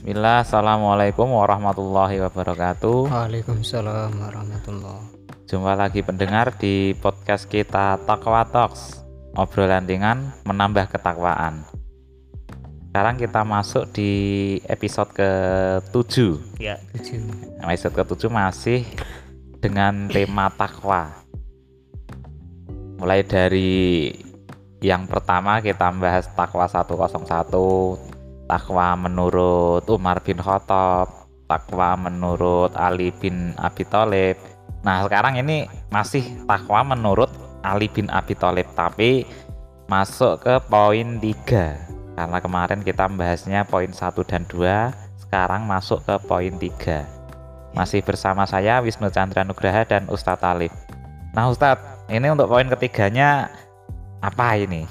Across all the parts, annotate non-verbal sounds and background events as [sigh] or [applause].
Bismillah, Assalamualaikum warahmatullahi wabarakatuh. Waalaikumsalam warahmatullahi Jumpa lagi pendengar di podcast kita Takwa Talks. Obrolan ringan menambah ketakwaan. Sekarang kita masuk di episode ke-7 Ya, tujuh Episode ke-7 masih dengan tema takwa Mulai dari yang pertama kita bahas takwa 101 takwa menurut Umar bin Khattab, takwa menurut Ali bin Abi Thalib. Nah, sekarang ini masih takwa menurut Ali bin Abi Thalib, tapi masuk ke poin 3. Karena kemarin kita membahasnya poin 1 dan 2, sekarang masuk ke poin 3. Masih bersama saya Wisnu Chandra Nugraha dan Ustadz Alif. Nah, Ustadz, ini untuk poin ketiganya apa ini?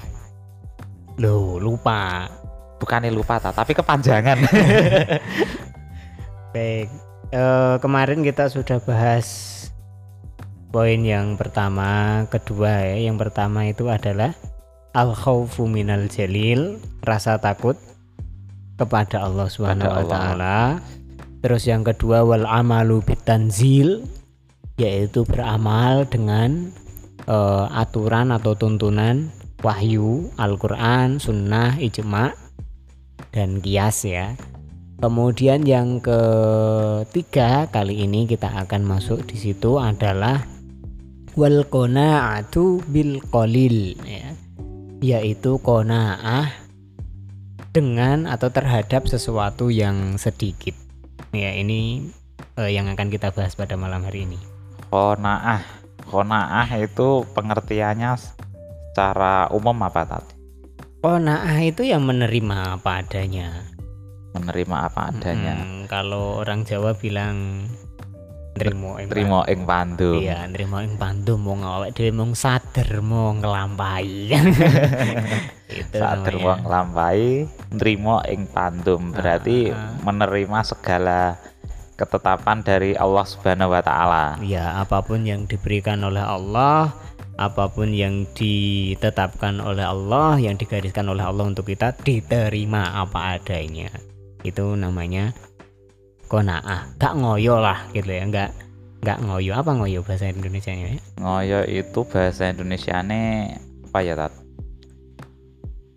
Loh, lupa bukannya lupa ta, tapi kepanjangan. [laughs] Baik, eh, kemarin kita sudah bahas poin yang pertama, kedua ya. Yang pertama itu adalah al khaufu minal jalil, rasa takut kepada Allah Subhanahu wa taala. Terus yang kedua wal amalu bitanzil yaitu beramal dengan eh, aturan atau tuntunan wahyu, Al-Qur'an, sunnah, ijma dan kias ya. Kemudian yang ketiga kali ini kita akan masuk di situ adalah wal qanaatu bil qalil ya. Yaitu qanaah dengan atau terhadap sesuatu yang sedikit. Ya, ini eh, yang akan kita bahas pada malam hari ini. Konaah. Konaah itu pengertiannya secara umum apa tadi? Qanaah itu yang menerima apa adanya. Menerima apa adanya. Hmm, kalau orang Jawa bilang nrimo ing Trimo ing pandu. Iya, nrimo ing pandu mau ngawek dhewe mung sadar mau nglampahi. [laughs] itu Saat namanya. wong lampai, nrimo ing pandum berarti Ah. menerima segala ketetapan dari Allah Subhanahu wa taala. Ya, apa pun yang diberikan oleh Allah, apa pun yang ditetapkan oleh Allah, yang digariskan oleh Allah untuk kita diterima apa adanya. Itu namanya konaah. Gak ngoyo lah gitu ya, enggak nggak ngoyo apa ngoyo bahasa Indonesia nya ya? Ngoyo itu bahasa Indonesiane apa ya, Tat?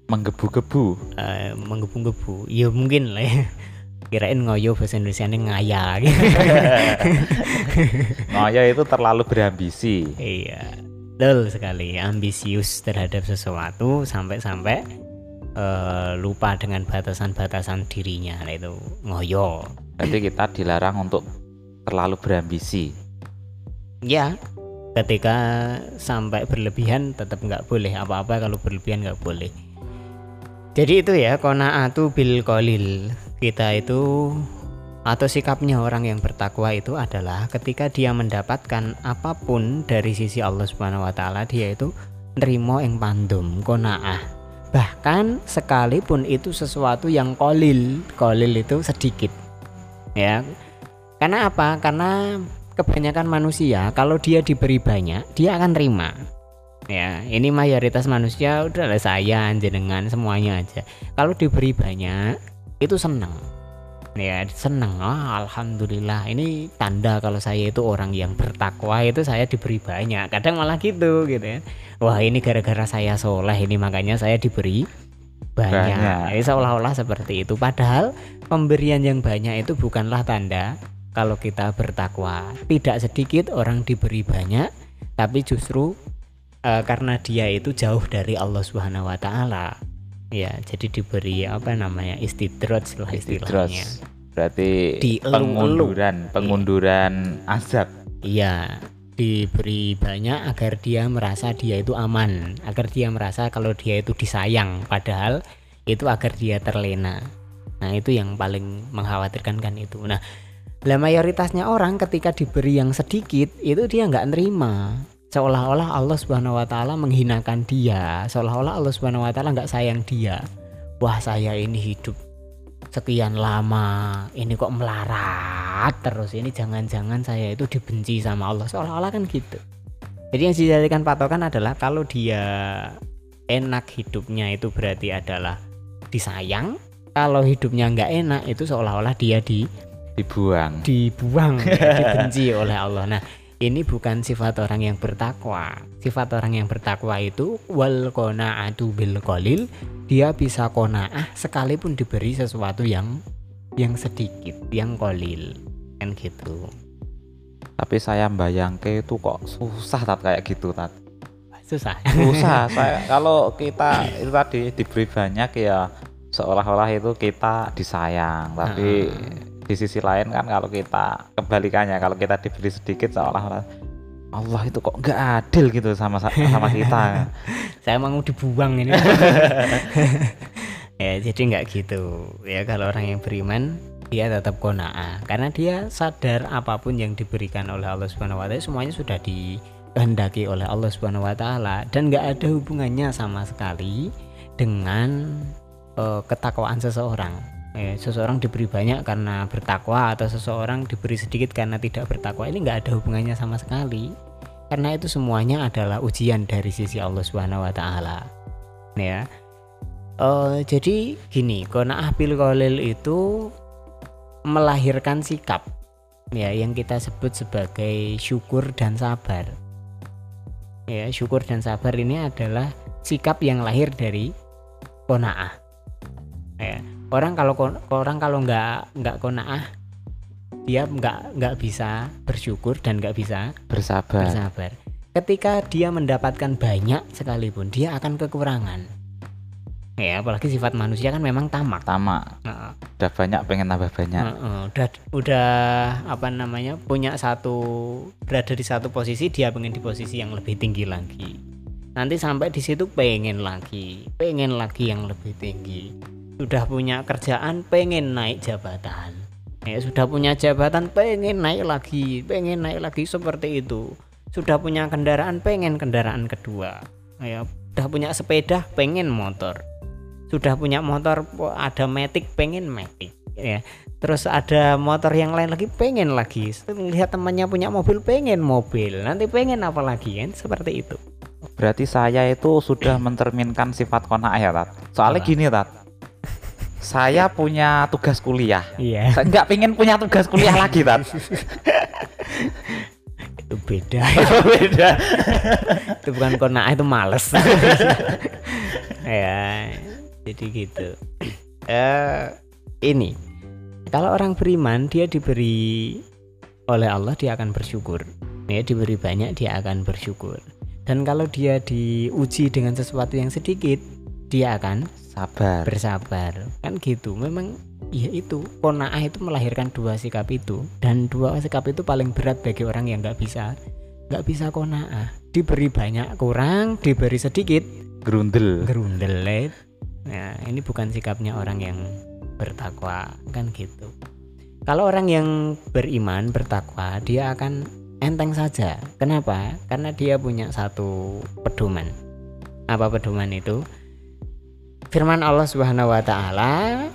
Menggebu-gebu. Eh, menggebu-gebu. Ya mungkin lah ya. [laughs] Kirain ngoyo bahasa Indonesia ngaya [laughs] Ngoyo itu terlalu berambisi. Iya, betul sekali. Ambisius terhadap sesuatu sampai-sampai eh, lupa dengan batasan-batasan dirinya. Nah, itu ngoyo. Berarti kita dilarang untuk terlalu berambisi. Ya, ketika sampai berlebihan tetap nggak boleh. Apa-apa kalau berlebihan nggak boleh. Jadi itu ya konaatu bil kolil. Kita itu atau sikapnya orang yang bertakwa itu adalah ketika dia mendapatkan apa pun dari sisi Allah Subhanahu wa taala dia itu nerimo ing pandum konaah bahkan sekalipun itu sesuatu yang kolil kolil itu sedikit ya. Karena apa? Karena kebanyakan manusia kalau dia diberi banyak dia akan terima ya. Ini mayoritas manusia udahlah saya jenengan semuanya aja. Kalau diberi banyak itu senang ya seneng. Ah, alhamdulillah. Ini tanda kalau saya itu orang yang bertakwa itu saya diberi banyak. Kadang malah gitu gitu ya. Wah ini gara-gara saya soleh ini makanya saya diberi banyak, Banyak. Jadi seolah-olah seperti itu. Padahal pemberian yang banyak itu bukanlah tanda kalau kita bertakwa. Tidak sedikit orang diberi banyak tapi justru eh, karena dia itu jauh dari Allah Subhanahu wa taala ya jadi diberi apa namanya istidroj lah istilahnya berarti Dielu-elu. pengunduran, pengunduran azab. Iya, diberi banyak agar dia merasa dia itu aman, agar dia merasa kalau dia itu disayang, padahal itu agar dia terlena. Nah, itu yang paling mengkhawatirkan kan itu. Nah, lah mayoritasnya orang ketika diberi yang sedikit itu dia nggak nerima. Seolah-olah Allah Subhanahu wa taala menghinakan dia, seolah-olah Allah Subhanahu wa taala nggak sayang dia. Wah, saya ini hidup sekian lama ini kok melarat terus ini jangan-jangan saya itu dibenci sama Allah. Seolah-olah kan gitu. Jadi yang dijadikan patokan adalah kalau dia enak hidupnya itu berarti adalah disayang. Kalau hidupnya nggak enak itu seolah-olah dia di dibuang. dibuang ya, [laughs] dibenci oleh Allah. Nah ini bukan sifat orang yang bertakwa. Sifat orang yang bertakwa itu wal qanaatu bil qalil dia bisa kona'ah sekalipun diberi sesuatu yang yang sedikit yang kolil kan gitu. Tapi saya bayangke itu kok susah tat kayak gitu tat. Susah. Susah [laughs] saya kalau kita itu tadi diberi banyak ya seolah-olah itu kita disayang tapi di sisi lain kan kalau kita kebalikannya kalau kita diberi sedikit seolah-olah Allah itu kok nggak adil gitu sama sama kita. [laughs] Saya mau dibuang ini. [laughs] Ya jadi nggak gitu. Ya kalau orang yang beriman dia tetap kona'ah karena dia sadar apa pun yang diberikan oleh Allah Subhanahu wa taala semuanya sudah dikehendaki oleh Allah Subhanahu wa taala. Dan nggak ada hubungannya sama sekali dengan uh, ketakwaan seseorang. Ya, seseorang diberi banyak karena bertakwa atau seseorang diberi sedikit karena tidak bertakwa ini nggak ada hubungannya sama sekali karena itu semuanya adalah ujian dari sisi Allah Subhanahu wa taala. Ya. Uh, jadi gini, qanaah bil qalil itu melahirkan sikap ya yang kita sebut sebagai syukur dan sabar. Ya, syukur dan sabar ini adalah sikap yang lahir dari konaah. Ya, orang kalau orang kalau nggak nggak konaah dia nggak nggak bisa bersyukur dan nggak bisa bersabar. Bersabar. Ketika dia mendapatkan banyak sekalipun dia akan kekurangan. Ya apalagi sifat manusia kan memang tamak. Tamak. Uh, udah banyak pengen tambah banyak. Uh, uh, udah udah apa namanya punya satu berada di satu posisi dia pengen di posisi yang lebih tinggi lagi. Nanti sampai di situ pengen lagi pengen lagi yang lebih tinggi sudah punya kerjaan pengen naik jabatan. Ya sudah punya jabatan pengen naik lagi pengen naik lagi seperti itu. Sudah punya kendaraan pengen kendaraan kedua. Ya sudah punya sepeda pengen motor. Sudah punya motor ada metik pengen metik ya. Terus ada motor yang lain lagi pengen lagi. Lihat temannya punya mobil pengen mobil. Nanti pengen apa lagi kan? Seperti itu. Berarti saya itu sudah mencerminkan sifat kona ya tat? Soalnya gini tat saya punya tugas kuliah. Iya. Saya nggak pengen punya tugas kuliah lagi tat itu beda. [laughs] Itu beda. Itu bukan kona itu males. [laughs] Ya jadi gitu. Uh, ini kalau orang beriman dia diberi oleh Allah dia akan bersyukur. Ya diberi banyak dia akan bersyukur. Dan kalau dia diuji dengan sesuatu yang sedikit dia akan sabar bersabar kan gitu memang ya itu kona'ah itu melahirkan dua sikap itu dan dua sikap itu paling berat bagi orang yang nggak bisa nggak bisa kona'ah diberi banyak kurang diberi sedikit gerundel gerundel Nah, ini bukan sikapnya orang yang bertakwa, kan gitu. Kalau orang yang beriman, bertakwa, dia akan enteng saja. Kenapa? Karena dia punya satu pedoman. Apa pedoman itu? Firman Allah Subhanahu wa taala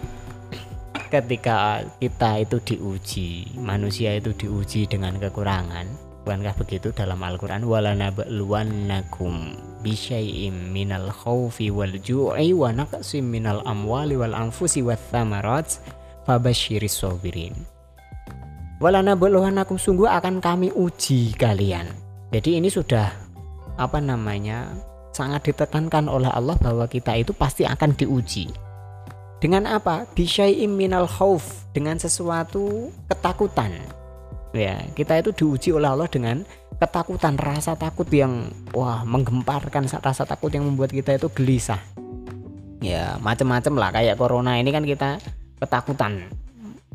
ketika kita itu diuji, manusia itu diuji dengan kekurangan. Bukankah begitu dalam Al-Qur'an walanabluwannakum bisyai'im minal khawfi wal ju'i wa naqsim minal amwali wal anfusi wath thamarat fabasyiris sabirin walana aku sungguh akan kami uji kalian jadi ini sudah apa namanya sangat ditekankan oleh Allah bahwa kita itu pasti akan diuji. Dengan apa? Bisyai'im minal khawf dengan sesuatu ketakutan. Ya kita itu diuji oleh Allah dengan ketakutan rasa takut yang wah menggemparkan rasa takut yang membuat kita itu gelisah. Ya macam-macam lah kayak corona ini kan kita ketakutan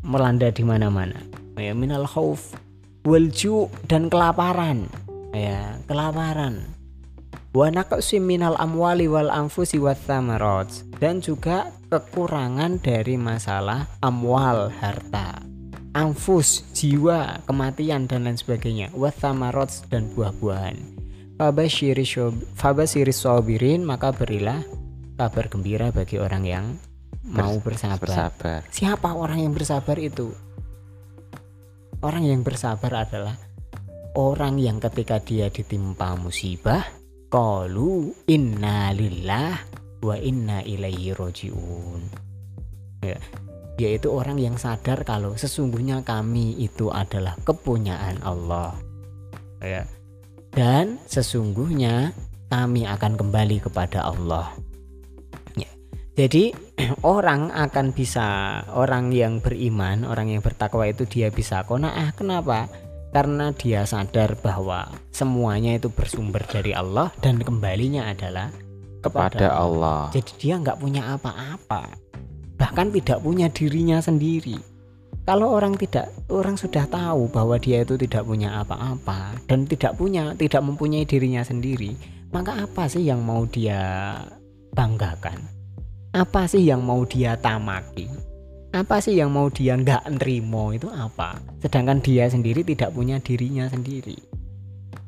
melanda di mana-mana. Ya minal khauf walju dan kelaparan. Ya kelaparan wa minal amwali wal anfusi dan juga kekurangan dari masalah amwal harta anfus, jiwa, kematian dan lain sebagainya. Wathamarot dan buah-buahan. Fabashiris sobirin maka berilah kabar gembira bagi orang yang mau bersabar. bersabar. Siapa orang yang bersabar itu? Orang yang bersabar adalah orang yang ketika dia ditimpa musibah, qalu inna lillah wa inna ilaihi rojiun. Ya yaitu orang yang sadar kalau sesungguhnya kami itu adalah kepunyaan Allah. Ya dan sesungguhnya kami akan kembali kepada Allah. Ya. jadi [clears throat] orang akan bisa orang yang beriman orang yang bertakwa itu dia bisa. Konaah kenapa karena dia sadar bahwa semuanya itu bersumber dari Allah dan kembalinya adalah kepada Allah. Jadi dia nggak punya apa-apa, bahkan tidak punya dirinya sendiri. Kalau orang tidak, orang sudah tahu bahwa dia itu tidak punya apa-apa dan tidak punya, tidak mempunyai dirinya sendiri, maka apa sih yang mau dia banggakan? Apa sih yang mau dia tamaki? Apa sih yang mau dia nggak nerimo itu apa? Sedangkan dia sendiri tidak punya dirinya sendiri.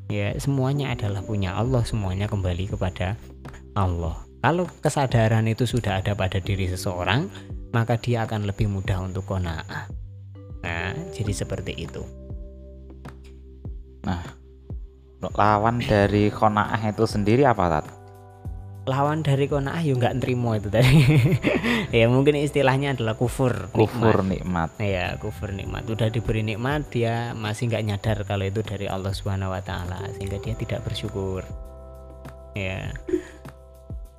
Ya semuanya adalah punya Allah, semuanya kembali kepada Allah. Kalau kesadaran itu sudah ada pada diri seseorang, maka dia akan lebih mudah untuk kona'ah. Nah, jadi seperti itu. Nah, lawan dari kona'ah itu sendiri apa, Tat? Lawan dari kona'ah ya nggak nerimo itu tadi. [laughs] ya mungkin istilahnya adalah kufur. Kufur nikmat. nikmat. Ya, kufur nikmat. Udah diberi nikmat, dia masih nggak nyadar kalau itu dari Allah Subhanahu wa taala sehingga dia tidak bersyukur. Ya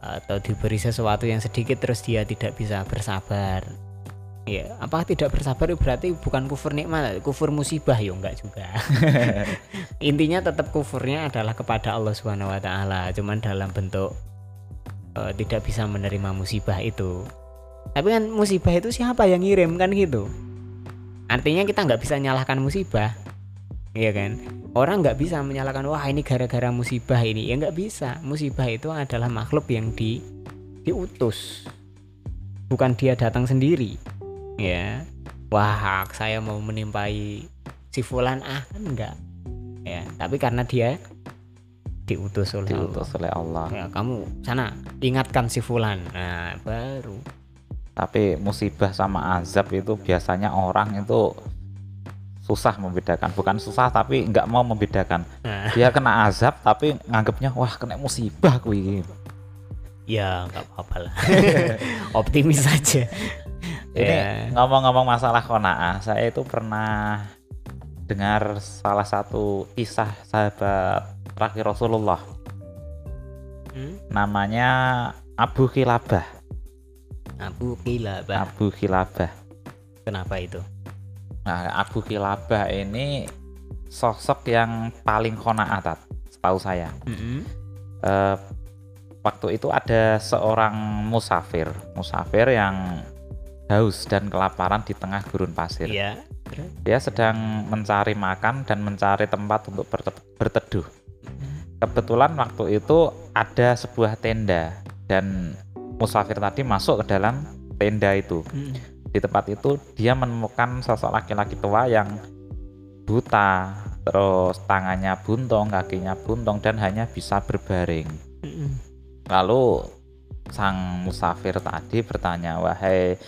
atau diberi sesuatu yang sedikit terus dia tidak bisa bersabar ya apa tidak bersabar berarti bukan kufur nikmat kufur musibah ya enggak juga [laughs] intinya tetap kufurnya adalah kepada Allah Subhanahu wa taala cuman dalam bentuk uh, tidak bisa menerima musibah itu. Tapi kan musibah itu siapa yang ngirim kan gitu. Artinya kita nggak bisa nyalahkan musibah. Iya kan? Orang nggak bisa menyalahkan wah ini gara-gara musibah ini. Ya nggak bisa. Musibah itu adalah makhluk yang di diutus. Bukan dia datang sendiri. Ya. Wah saya mau menimpai si fulan. Ah kan enggak ya tapi karena dia diutus oleh diutus Allah. oleh Allah. Ya kamu sana ingatkan si fulan. Nah baru. Tapi musibah sama azab itu biasanya orang itu susah membedakan. Bukan susah tapi nggak mau membedakan. Nah, dia kena azab tapi nganggapnya wah kena musibah kuwi ya nggak apa-apa lah. [laughs] Optimis saja ini Ya. ngomong-ngomong masalah kona'ah saya itu pernah dengar salah satu kisah sahabat terakhir Rasulullah. Hmm? namanya Abu Kilabah. Abu Kilabah. Abu Kilabah. Kenapa itu? Nah Abu Kilabah ini sosok yang paling kona'ah Tat, setahu saya. Mm-mm. Eh, waktu itu ada seorang musafir musafir yang haus dan kelaparan di tengah gurun pasir. Iya. Dia sedang mencari makan dan mencari tempat untuk berte- berteduh kebetulan waktu itu ada sebuah tenda dan musafir tadi masuk ke dalam tenda itu Mm. di tempat itu dia menemukan sosok laki-laki tua yang buta terus tangannya buntung kakinya buntung dan hanya bisa berbaring Mm-mm. lalu sang musafir tadi bertanya wahai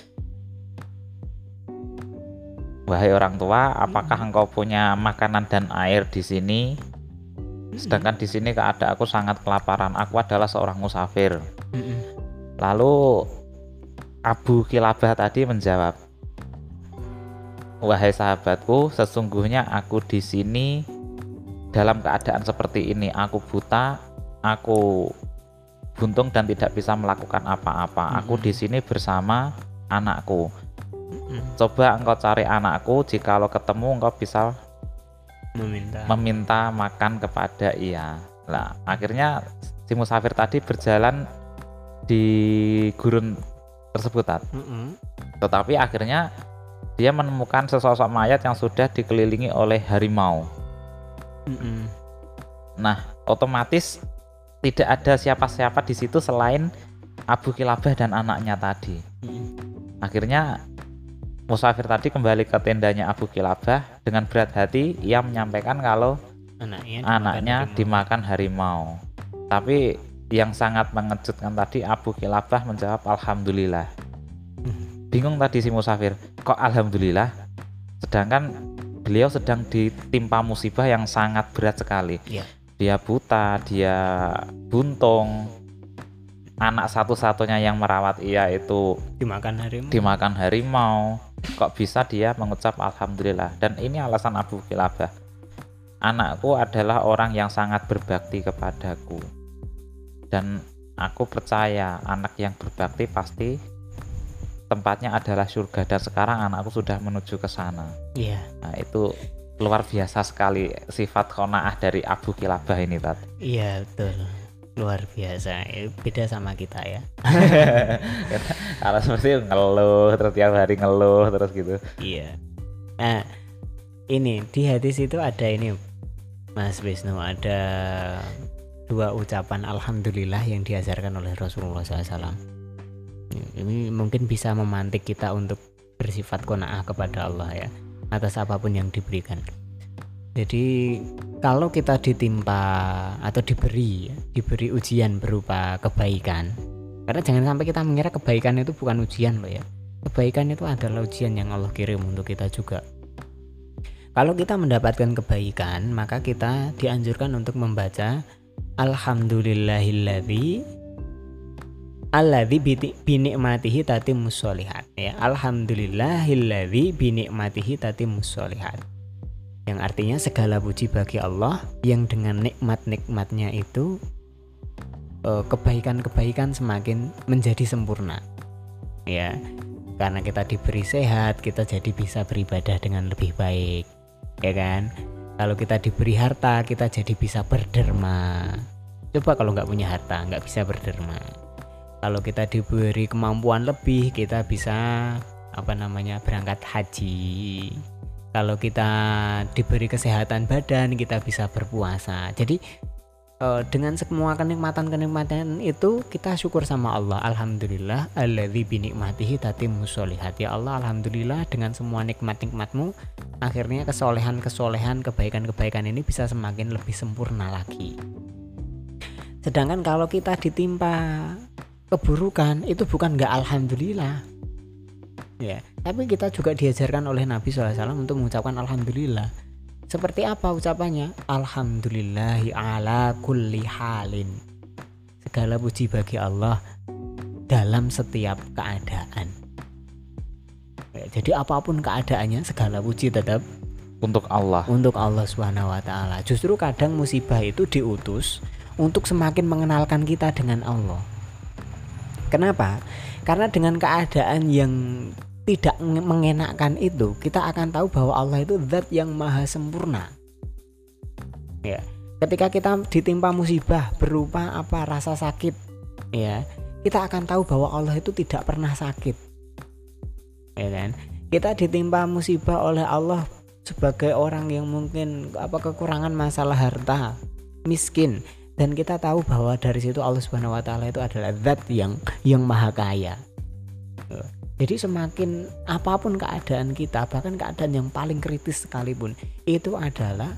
wahai orang tua apakah engkau punya makanan dan air di sini sedangkan di sini keadaanku sangat kelaparan aku adalah seorang musafir. Lalu Abu Kilabah tadi menjawab, "Wahai sahabatku, sesungguhnya aku di sini dalam keadaan seperti ini. Aku buta, aku buntung dan tidak bisa melakukan apa-apa. Aku di sini bersama anakku. Mm-mm. Coba engkau cari anakku, jikalau ketemu engkau bisa meminta meminta makan kepada ia." Lah, akhirnya si musafir tadi berjalan di gurun tersebut. Mm-mm. tetapi akhirnya dia menemukan sesosok mayat yang sudah dikelilingi oleh harimau Mm-mm. nah otomatis tidak ada siapa-siapa di situ selain Abu Kilabah dan anaknya tadi Mm-mm. akhirnya musafir tadi kembali ke tendanya Abu Kilabah dengan berat hati ia menyampaikan kalau anaknya anaknya dimakan dimakan harimau. Tapi yang sangat mengejutkan tadi Abu Kilabah menjawab Alhamdulillah. Bingung tadi si musafir kok alhamdulillah? Sedangkan beliau sedang ditimpa musibah yang sangat berat sekali. Iya. dia buta dia buntung. Anak satu-satunya yang merawat ia itu dimakan harimau. dimakan harimau kok bisa dia mengucap alhamdulillah? Dan ini alasan Abu Kilabah. Anakku adalah orang yang sangat berbakti kepadaku. Dan aku percaya anak yang berbakti pasti tempatnya adalah surga. Dan sekarang anakku sudah menuju ke sana. Iya. Nah itu luar biasa sekali sifat konaah dari Abu Kilabah ini tadi iya betul luar biasa. Eh, beda sama kita ya. [laughs] Seperti itu ngeluh terus tiap hari ngeluh terus gitu. Iya. Nah ini di hadis itu ada ini Mas Wisnu ada dua ucapan alhamdulillah yang diajarkan oleh Rasulullah SAW ini mungkin bisa memantik kita untuk bersifat kona'ah kepada Allah ya atas apa pun yang diberikan jadi kalau kita ditimpa atau diberi diberi ujian berupa kebaikan karena jangan sampai kita mengira kebaikan itu bukan ujian loh ya. Kebaikan itu adalah ujian yang Allah kirim untuk kita juga. Kalau kita mendapatkan kebaikan maka kita dianjurkan untuk membaca Alhamdulillahilladzi Alladzi bi- binikmatihi tatimmus sholihat. Ya Alhamdulillahilladzi binikmatihi tatimmus sholihat yang artinya segala puji bagi Allah yang dengan nikmat-nikmatnya itu eh, kebaikan-kebaikan semakin menjadi sempurna. Ya karena kita diberi sehat kita jadi bisa beribadah dengan lebih baik ya kan? Kalau kita diberi harta kita jadi bisa berderma. Coba kalau nggak punya harta nggak bisa berderma. Kalau kita diberi kemampuan lebih kita bisa apa namanya berangkat haji kalau kita diberi kesehatan badan kita bisa berpuasa. Jadi eh, dengan semua kenikmatan-kenikmatan itu kita syukur sama Allah. Alhamdulillah alladzi binikmatihi tatimmus sholihat. Ya Allah Alhamdulillah dengan semua nikmat-nikmatmu akhirnya kesolehan-kesolehan kebaikan-kebaikan ini bisa semakin lebih sempurna lagi. Sedangkan kalau kita ditimpa keburukan itu bukan nggak Alhamdulillah ya tapi kita juga diajarkan oleh Nabi SAW untuk mengucapkan Alhamdulillah seperti apa ucapannya Alhamdulillahi ala kulli halin segala puji bagi Allah dalam setiap keadaan Ya, jadi apa pun keadaannya segala puji tetap untuk Allah untuk Allah Subhanahu wa taala. Justru kadang musibah itu diutus untuk semakin mengenalkan kita dengan Allah. Kenapa? Karena dengan keadaan yang tidak nge- mengenakkan itu, kita akan tahu bahwa Allah itu zat yang maha sempurna. Ya. Ketika kita ditimpa musibah berupa apa rasa sakit, ya, kita akan tahu bahwa Allah itu tidak pernah sakit. Ya kan? Kita ditimpa musibah oleh Allah sebagai orang yang mungkin apa kekurangan masalah harta, miskin dan kita tahu bahwa dari situ Allah Subhanahu wa taala itu adalah zat yang yang maha kaya. Jadi semakin apa pun keadaan kita, bahkan keadaan yang paling kritis sekalipun, itu adalah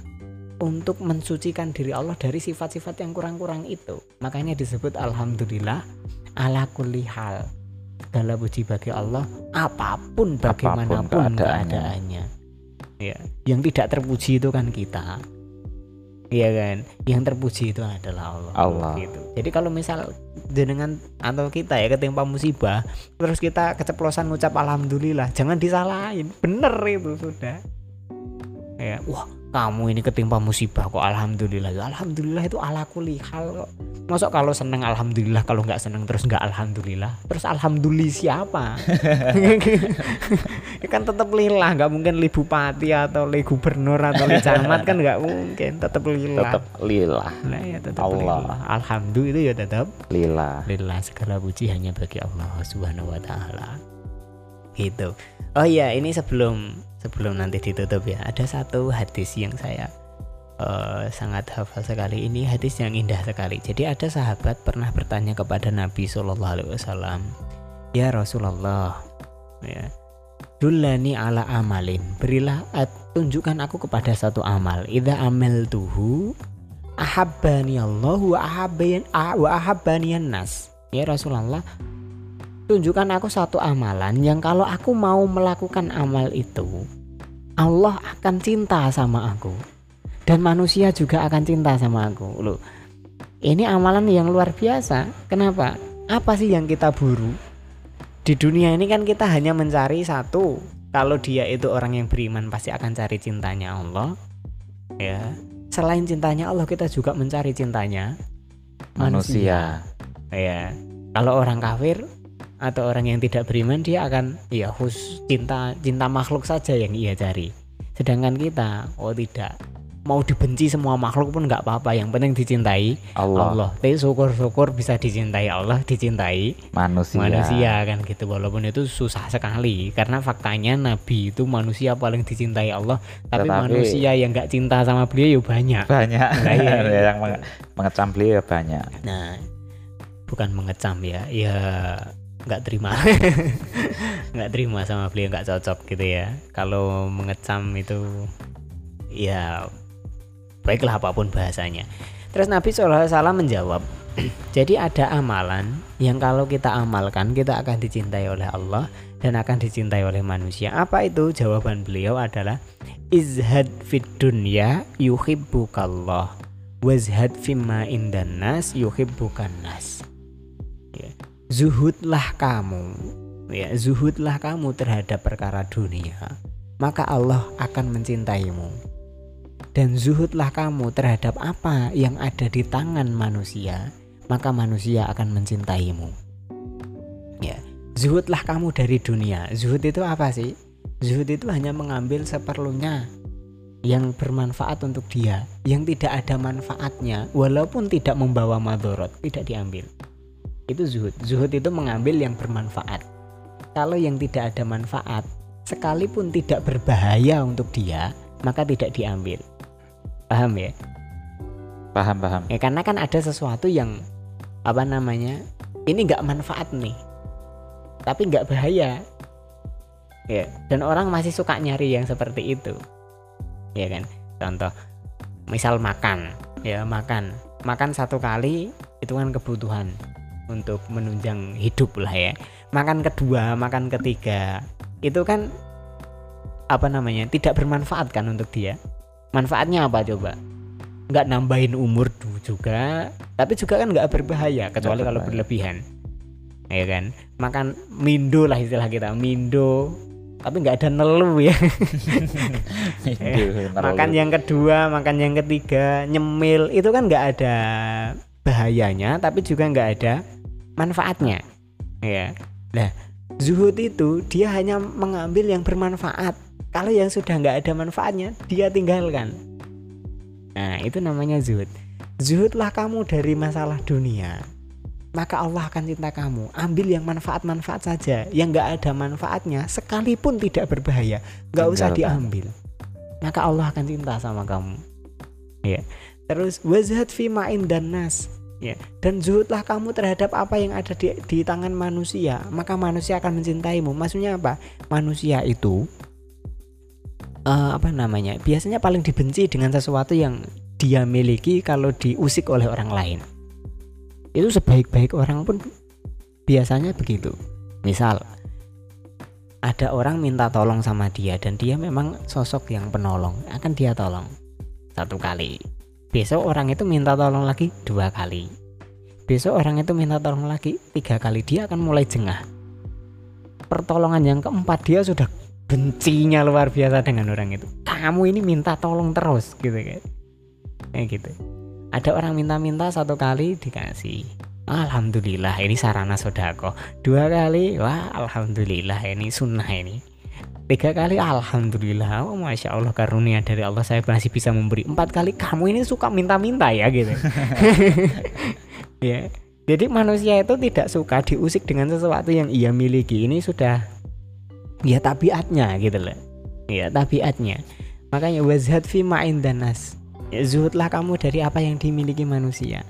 untuk mensucikan diri Allah dari sifat-sifat yang kurang-kurang itu. Makanya disebut alhamdulillah ala kulli hal. Segala puji bagi Allah apa pun bagaimanapun keadaannya. keadaannya. Ya, yang tidak terpuji itu kan kita. Iya kan? Yang terpuji itu adalah Allah. Allah. Gitu. Jadi kalau misal jenengan atau kita ya ketimpa musibah, terus kita keceplosan ngucap alhamdulillah, jangan disalahin. Bener itu sudah. Ya, wah, kamu ini ketimpa musibah kok alhamdulillah. Alhamdulillah itu ala kulli hal kok. Masuk kalau seneng alhamdulillah, kalau nggak seneng terus nggak alhamdulillah. Terus alhamdulillah siapa? [laughs] Ya kan tetap lillah, nggak mungkin li bupati atau li gubernur atau li camat kan nggak mungkin, tetap lillah. tetap lillah Nah ya tetap Allah. lillah. Alhamdulillah itu ya tetap lillah lillah segala puji hanya bagi Allah Subhanahu wa taala. Gitu. Oh iya, ini sebelum sebelum nanti ditutup ya, ada satu hadis yang saya eh, sangat hafal sekali. Ini hadis yang indah sekali. Jadi ada sahabat pernah bertanya kepada Nabi Shallallahu alaihi wasallam, "Ya Rasulullah, ya, Dulani ala amalin Berilah at- tunjukkan aku kepada satu amal Idza amel tuhu Ahabbani Allah wa ahabbayan ah- wa ahabbaniyan nas Ya Rasulullah Tunjukkan aku satu amalan Yang kalau aku mau melakukan amal itu Allah akan cinta sama aku. Dan manusia juga akan cinta sama aku. Loh ini amalan yang luar biasa. Kenapa? apa sih yang kita buru? Di dunia ini kan kita hanya mencari satu. Kalau dia itu orang yang beriman pasti akan cari cintanya Allah. Ya. Selain cintanya Allah kita juga mencari cintanya manusia. ya. Kalau orang kafir atau orang yang tidak beriman dia akan ya khusus cinta cinta makhluk saja yang ia cari. Sedangkan kita oh tidak mau dibenci semua makhluk pun nggak apa-apa. Yang penting dicintai Allah, Allah. Tapi syukur-syukur bisa dicintai Allah dicintai manusia. manusia kan gitu. Walaupun itu susah sekali karena faktanya Nabi itu manusia paling dicintai Allah. Tapi, Tetapi- manusia yang nggak cinta sama beliau ya banyak. Banyak. Nah, iya. [laughs] yang menge- mengecam beliau ya banyak. Nah, bukan mengecam ya, ya nggak terima, [laughs] nggak terima sama beliau nggak cocok gitu ya. Kalau mengecam itu, ya baiklah apa pun bahasanya. Terus Nabi SAW menjawab, [clears throat] jadi ada amalan yang kalau kita amalkan kita akan dicintai oleh Allah dan akan dicintai oleh manusia. Apa itu? Jawaban beliau adalah izhad fid dunya yuhibbukallah wazhad fimma indan nas yuhibbukan nas. Zuhudlah kamu. Ya zuhudlah kamu terhadap perkara dunia maka Allah akan mencintaimu. Dan zuhudlah kamu terhadap apa yang ada di tangan manusia maka manusia akan mencintaimu. Ya zuhudlah kamu dari dunia. Zuhud itu apa sih? Zuhud itu hanya mengambil seperlunya yang bermanfaat untuk dia, yang tidak ada manfaatnya, walaupun tidak membawa madorot, tidak diambil. Itu zuhud. Zuhud itu mengambil yang bermanfaat. Kalau yang tidak ada manfaat, sekalipun tidak berbahaya untuk dia, maka tidak diambil. Paham ya? Paham paham. Ya karena kan ada sesuatu yang apa namanya? Ini nggak manfaat nih, tapi nggak bahaya. Ya, dan orang masih suka nyari yang seperti itu. Ya kan? Contoh, misal makan, ya makan, makan satu kali itu kan kebutuhan untuk menunjang hidup lah ya. Makan kedua, makan ketiga, itu kan apa namanya? Tidak bermanfaat kan untuk dia. Manfaatnya apa coba? nggak nambahin umur juga tapi juga kan nggak berbahaya kecuali kalau berlebihan ya kan makan mindo lah istilah kita mindo tapi nggak ada nelu ya [laughs] Aduh, makan yang kedua makan yang ketiga nyemil itu kan nggak ada bahayanya tapi juga nggak ada manfaatnya. Ya nah zuhud itu dia hanya mengambil yang bermanfaat. Kalau yang sudah nggak ada manfaatnya dia tinggalkan. Nah itu namanya zuhud. Zuhudlah kamu dari masalah dunia. Maka Allah akan cinta kamu. Ambil yang manfaat-manfaat saja. Yang nggak ada manfaatnya sekalipun tidak berbahaya nggak usah diambil. Maka Allah akan cinta sama kamu. Ya terus wazhad fi ma'in dan nas ya. Dan zuhudlah kamu terhadap apa yang ada di, di tangan manusia maka manusia akan mencintaimu. Maksudnya apa? Manusia itu eh, apa namanya? Biasanya paling dibenci dengan sesuatu yang dia miliki kalau diusik oleh orang lain. Itu sebaik-baik orang pun biasanya begitu. Misal ada orang minta tolong sama dia dan dia memang sosok yang penolong akan dia tolong satu kali besok orang itu minta tolong lagi dua kali. Besok orang itu minta tolong lagi tiga kali dia akan mulai jengah. Pertolongan yang keempat dia sudah bencinya luar biasa dengan orang itu. Kamu ini minta tolong terus gitu kan. Kayak gitu. Ada orang minta-minta satu kali dikasih. Alhamdulillah ini sarana sodako. Dua kali wah Alhamdulillah ini sunnah ini tiga kali Alhamdulillah. Oh, Masya Allah karunia dari Allah. Saya masih bisa memberi. Empat kali kamu ini suka minta-minta ya gitu. [laughs] Ya. Jadi manusia itu tidak suka diusik dengan sesuatu yang ia miliki. Ini sudah ya tabiatnya gitu loh. Ya tabiatnya. Makanya wazhad fi ma'in danas ya, zuhudlah kamu dari apa yang dimiliki manusia.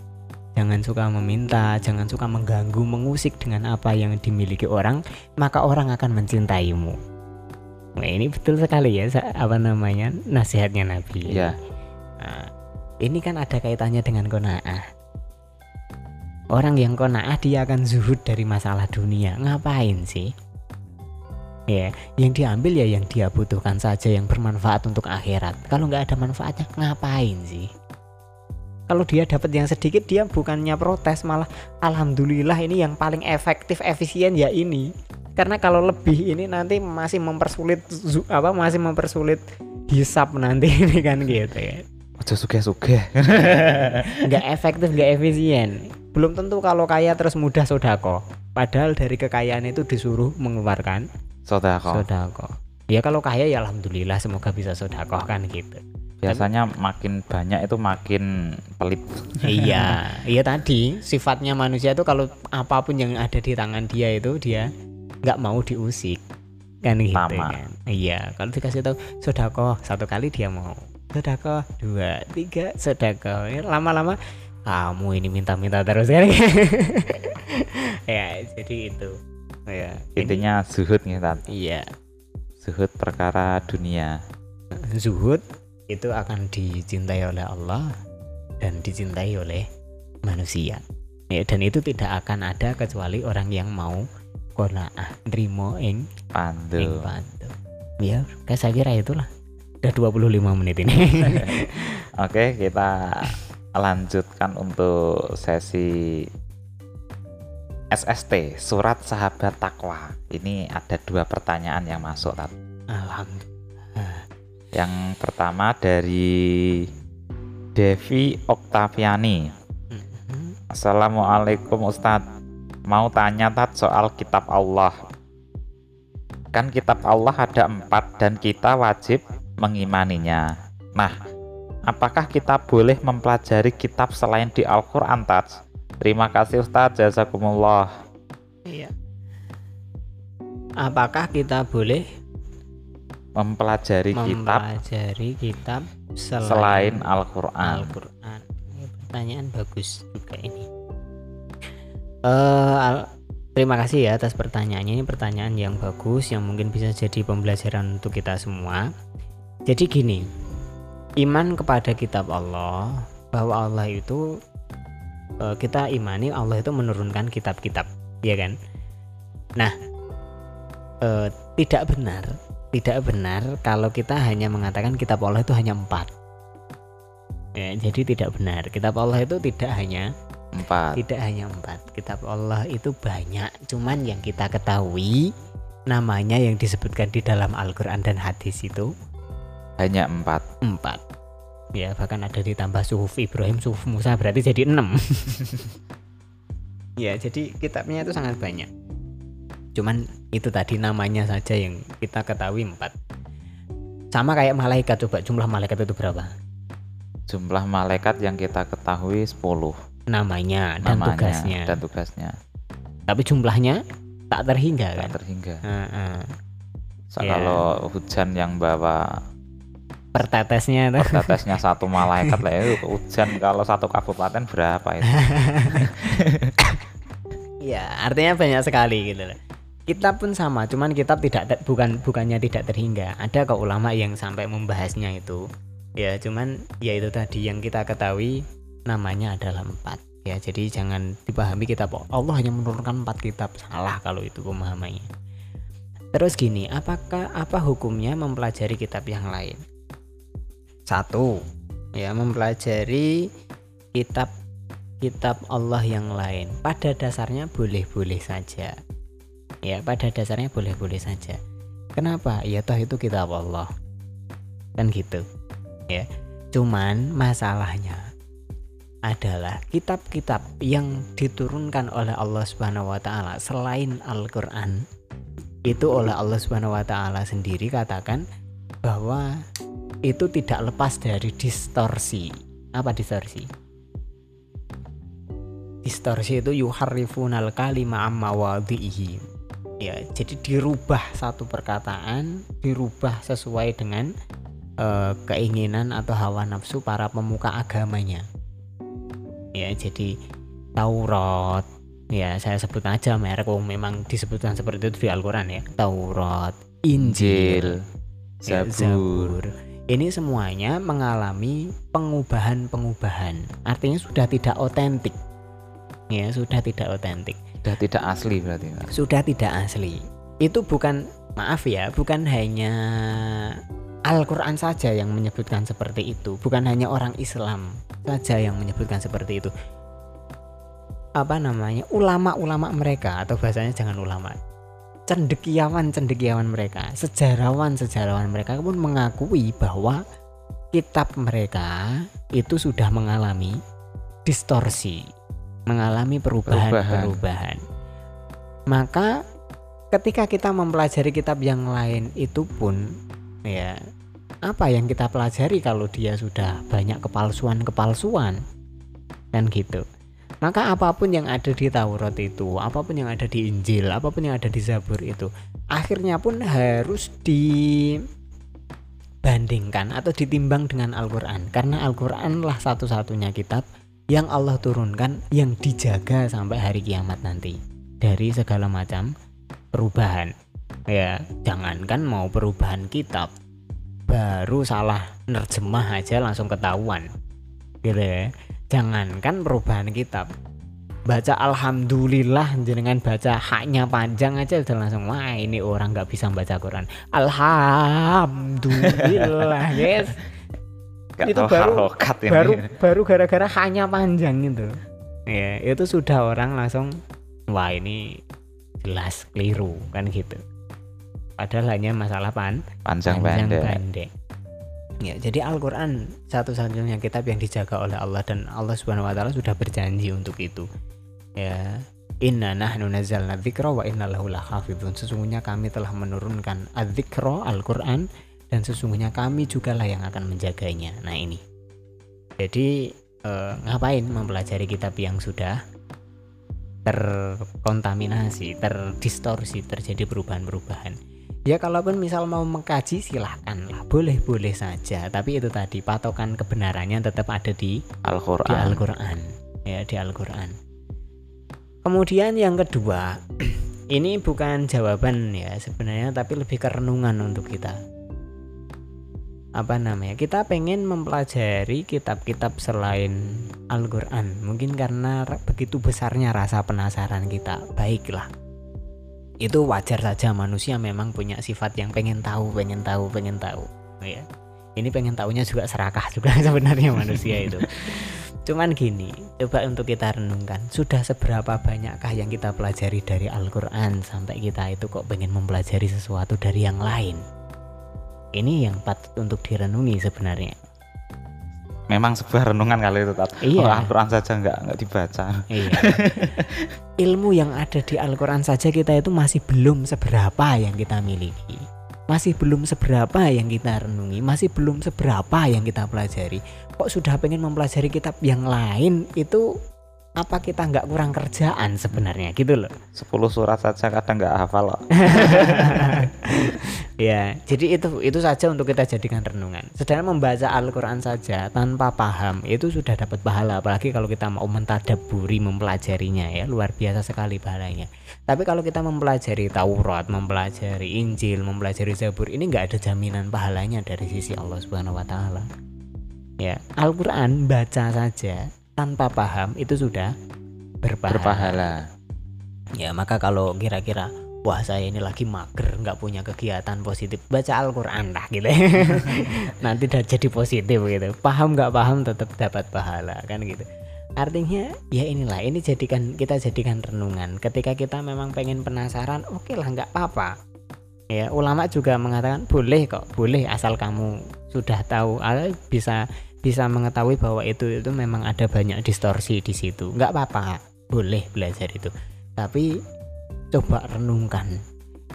Jangan suka meminta jangan suka mengganggu mengusik dengan apa yang dimiliki orang maka orang akan mencintaimu nah ini betul sekali ya apa namanya nasihatnya Nabi Iya. Nah, ini kan ada kaitannya dengan kona'ah. Orang yang kona'ah dia akan zuhud dari masalah dunia. Ngapain sih? Ya, yang diambil ya yang dia butuhkan saja yang bermanfaat untuk akhirat. Kalau nggak ada manfaatnya, ngapain sih? kalau dia dapat yang sedikit dia bukannya protes malah alhamdulillah ini yang paling efektif efisien ya ini karena kalau lebih ini nanti masih mempersulit apa masih mempersulit hisap nanti [laughs] ini kan gitu ya Ojo sugih-sugih. [laughs] nggak efektif nggak efisien belum tentu kalau kaya terus mudah sodako padahal dari kekayaan itu disuruh mengeluarkan Sodako. sodako ya kalau kaya ya alhamdulillah semoga bisa sodako kan gitu Biasanya makin banyak itu makin pelit. iya [laughs] iya tadi sifatnya manusia itu kalau apa pun yang ada di tangan dia itu dia nggak mau diusik kan gitu Lama. kan iya kalau dikasih tahu sodako satu kali dia mau sodako dua tiga sodako Ya, lama-lama kamu ini minta-minta terus kan [laughs] ya jadi itu ya ini- Intinya zuhud nih, Tat. iya Zuhud perkara dunia. zuhud itu akan dicintai oleh Allah dan dicintai oleh manusia. Ya, dan itu tidak akan ada kecuali orang yang mau konaah nrimo ing ing Pandu. pandu. Ya, kayak saya kira itulah. Udah 25 menit ini. [laughs] Oke, kita lanjutkan untuk sesi SST, surat sahabat takwa. Ini ada dua pertanyaan yang masuk, Tat. Alhamdulillah. Yang pertama dari Devi Oktaviani. Mhm. Assalamualaikum Ustadz Mau tanya Tat soal kitab Allah Kan kitab Allah ada empat dan kita wajib mengimaninya Nah, apakah kita boleh mempelajari kitab selain di Al-Quran Tat? Terima kasih Ustadz, jazakumullah Iya. Apakah kita boleh Mempelajari kitab mempelajari kitab selain selain Al-Quran Al-Quran. Ini pertanyaan bagus juga ini. Al- terima kasih ya atas pertanyaannya. Ini pertanyaan yang bagus yang mungkin bisa jadi pembelajaran untuk kita semua. Jadi gini, iman kepada kitab Allah bahwa Allah itu eh, kita imani Allah itu menurunkan kitab-kitab, ya kan? Nah, eh, tidak benar, tidak benar kalau kita hanya mengatakan kitab Allah itu hanya empat. Ya, jadi tidak benar. Kitab Allah itu tidak hanya Empat tidak hanya empat. Kitab Allah itu banyak. Cuman yang kita ketahui namanya yang disebutkan di dalam Al-Quran dan hadis itu Hanya empat empat. Ya bahkan ada ditambah suhuf Ibrahim, suhuf Musa berarti jadi enam. [laughs] ya jadi kitabnya itu sangat banyak. Cuman itu tadi namanya saja yang kita ketahui empat. Sama kayak malaikat coba jumlah malaikat itu berapa? Jumlah malaikat yang kita ketahui 10 Namanya dan namanya tugasnya. dan tugasnya Tapi jumlahnya tak terhingga kan? Tak terhingga Heeh. So, Ya. Kalau hujan yang bawa pertetesnya tuh. pertetesnya [laughs] satu malaikat lah itu hujan kalau satu kabupaten berapa itu? [laughs] ya artinya banyak sekali gitu loh kitab pun sama cuman kitab tidak ter- bukan bukannya tidak terhingga ada kok ulama yang sampai membahasnya itu ya cuman ya itu tadi yang kita ketahui namanya adalah empat ya. Jadi jangan dipahami kitab Allah hanya menurunkan empat kitab. Salah kalau itu pemahamannya. Terus gini apakah apa hukumnya mempelajari kitab yang lain? Satu. Ya mempelajari kitab kitab Allah yang lain. Pada dasarnya boleh-boleh saja. Ya pada dasarnya boleh-boleh saja. Kenapa? Ya toh itu kitab Allah. Kan gitu. Ya cuman masalahnya adalah kitab-kitab yang diturunkan oleh Allah Subhanahu wa taala selain Al-Qur'an. Itu oleh Allah Subhanahu wa taala sendiri katakan bahwa itu tidak lepas dari distorsi. Apa distorsi? Distorsi itu yuharrifunal kalima amma wadhihi. Ya jadi dirubah satu perkataan dirubah sesuai dengan eh, keinginan atau hawa nafsu para pemuka agamanya ya jadi Taurat. Ya saya sebut aja merek wong memang disebutkan seperti itu di Al-Quran ya. Taurat Injil ya, Zabur, ini semuanya mengalami pengubahan-pengubahan. Artinya sudah tidak otentik. Ya sudah tidak otentik. Sudah tidak asli berarti. Sudah tidak asli. Itu bukan maaf ya bukan hanya Al-Quran saja yang menyebutkan seperti itu. Bukan hanya orang Islam saja yang menyebutkan seperti itu. Apa namanya? Ulama-ulama mereka atau bahasanya jangan ulama. Cendekiawan-cendekiawan mereka. Sejarawan-sejarawan mereka pun mengakui bahwa kitab mereka itu sudah mengalami distorsi mengalami perubahan-perubahan. Maka ketika kita mempelajari kitab yang lain itu pun ya. Apa yang kita pelajari kalau dia sudah banyak kepalsuan-kepalsuan? Kan gitu. Maka apa pun yang ada di Taurat itu, apa pun yang ada di Injil, apa pun yang ada di Zabur itu, akhirnya pun harus dibandingkan atau ditimbang dengan Al-Qur'an. Karena Al-Qur'an lah satu-satunya kitab yang Allah turunkan yang dijaga sampai hari kiamat nanti. Dari segala macam perubahan. Ya, jangankan mau perubahan kitab, baru salah nerjemah aja langsung ketahuan. Gitu ya. Jangankan perubahan kitab baca alhamdulillah dengan baca haknya panjang aja udah langsung wah ini orang nggak bisa baca Quran. Alhamdulillah [laughs] guys. Gak itu baru ini. baru baru gara-gara haknya panjang itu. Ya itu sudah orang langsung wah ini jelas keliru kan gitu padahal hanya masalah pan panjang pendek pendek Ya, jadi Al-Qur'an satu-satunya kitab yang dijaga oleh Allah dan Allah Subhanahu wa taala sudah berjanji untuk itu. Ya, Inna nahnu nazzalna dzikra wa inna lahu lahafidun. Sesungguhnya kami telah menurunkan adzikra Al-Qur'an dan sesungguhnya kami juga lah yang akan menjaganya. Nah, ini. Jadi eh, ngapain mempelajari kitab yang sudah terkontaminasi, terdistorsi, terjadi perubahan-perubahan ya kalaupun misal mau mengkaji silahkan lah. Boleh boleh saja. Tapi itu tadi patokan kebenarannya tetap ada di Al-Quran. di Al-Quran. Ya di Al-Quran. Kemudian yang kedua [clears throat] ini bukan jawaban ya sebenarnya tapi lebih kerenungan untuk kita. Apa namanya? Kita pengen mempelajari kitab-kitab selain Al-Quran. Mungkin karena begitu besarnya rasa penasaran kita. Baiklah itu wajar saja manusia memang punya sifat yang pengen tahu pengen tahu pengen tahu ya. Ini pengen tahunya juga serakah juga [laughs] sebenarnya manusia itu. Cuman gini coba untuk kita renungkan sudah seberapa banyakkah yang kita pelajari dari Al-Quran sampai kita itu kok pengen mempelajari sesuatu dari yang lain? Ini yang patut untuk direnungi sebenarnya memang sebuah renungan kali itu tat Iya. Kalau Al-Quran saja nggak nggak dibaca Iya. [laughs] Ilmu yang ada di Al-Quran saja kita itu masih belum seberapa yang kita miliki. Masih belum seberapa yang kita renungi, masih belum seberapa yang kita pelajari. Kok sudah pengen mempelajari kitab yang lain itu apa kita nggak kurang kerjaan sebenarnya gitu loh. 10 surat saja kadang nggak hafal kok. [laughs] ya, jadi itu itu saja untuk kita jadikan renungan. Sedangkan membaca Al-Qur'an saja tanpa paham itu sudah dapat pahala apalagi kalau kita mau mentadaburi mempelajarinya ya, luar biasa sekali pahalanya. Tapi kalau kita mempelajari Taurat, mempelajari Injil, mempelajari Zabur ini nggak ada jaminan pahalanya dari sisi Allah Subhanahu wa taala. Ya, Al-Qur'an baca saja tanpa paham itu sudah berpahala. berpahala Ya maka kalau kira-kira wah saya ini lagi mager nggak punya kegiatan positif. Baca Al-Quran lah gitu. [laughs] Nanti udah jadi positif gitu. Paham nggak paham tetap dapat pahala kan gitu. Artinya ya inilah ini jadikan kita jadikan renungan. Ketika kita memang pengen penasaran oke lah nggak apa-apa. Ya ulama juga mengatakan boleh kok boleh asal kamu sudah tahu. Ah, bisa bisa mengetahui bahwa itu itu memang ada banyak distorsi di situ. Nggak apa-apa boleh belajar itu. Tapi coba renungkan.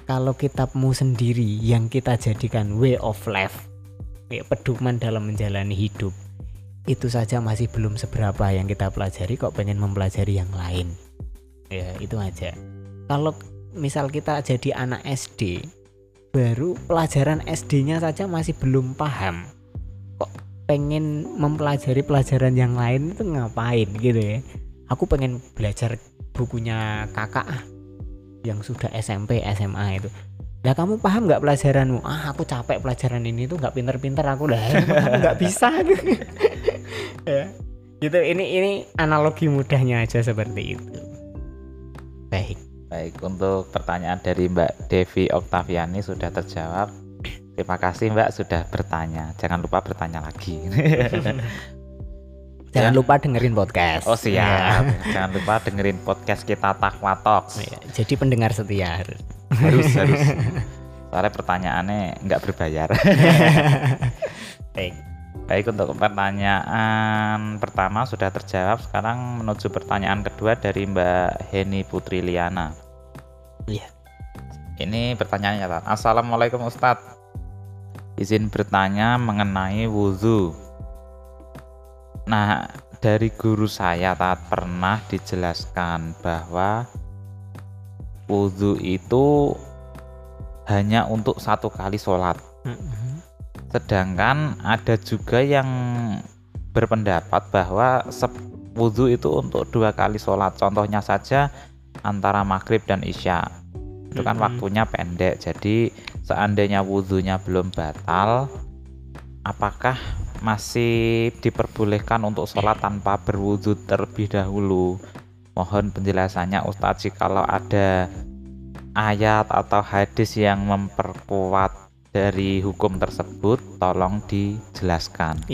Kalau kitabmu sendiri yang kita jadikan way of life ya, pedoman dalam menjalani hidup itu saja masih belum seberapa yang kita pelajari kok pengen mempelajari yang lain? Ya itu aja. Kalau misal kita jadi anak SD baru pelajaran SD-nya saja masih belum paham kok pengen mempelajari pelajaran yang lain itu ngapain gitu ya? Aku pengen belajar bukunya kakak ah, yang sudah SMP SMA itu. Lah kamu paham nggak pelajaranmu? Ah aku capek pelajaran ini tuh nggak pinter-pinter aku. Kamu nggak [laughs] bisa. [laughs] Ya. Gitu ini ini analogi mudahnya aja seperti itu. Baik. Baik untuk pertanyaan dari Mbak Devi Oktaviani sudah terjawab. Terima kasih Mbak sudah bertanya. Jangan lupa bertanya lagi. [laughs] Jangan Ya. lupa dengerin podcast. Oh siap. [laughs] Jangan lupa dengerin podcast kita Takwa Talks. Ya, jadi pendengar setia harus. Harus harus. [laughs] Soalnya pertanyaannya nggak berbayar. [laughs] Baik. Baik untuk pertanyaan pertama sudah terjawab. Sekarang menuju pertanyaan kedua dari Mbak Heni Putri Liana. Iya. Ini pertanyaannya. Assalamualaikum Ustadz. Izin bertanya mengenai wudhu. Nah, dari guru saya Tat pernah dijelaskan bahwa wudhu itu hanya untuk satu kali sholat. Mm-mm. Sedangkan ada juga yang berpendapat bahwa wudhu itu untuk dua kali sholat. Contohnya saja antara maghrib dan isya. Itu kan Mm-mm. waktunya pendek. Jadi seandainya wudhunya belum batal, apakah masih diperbolehkan untuk sholat tanpa berwudhu terlebih dahulu? Mohon penjelasannya Ustadz kalau ada ayat atau hadis yang memperkuat dari hukum tersebut tolong dijelaskan.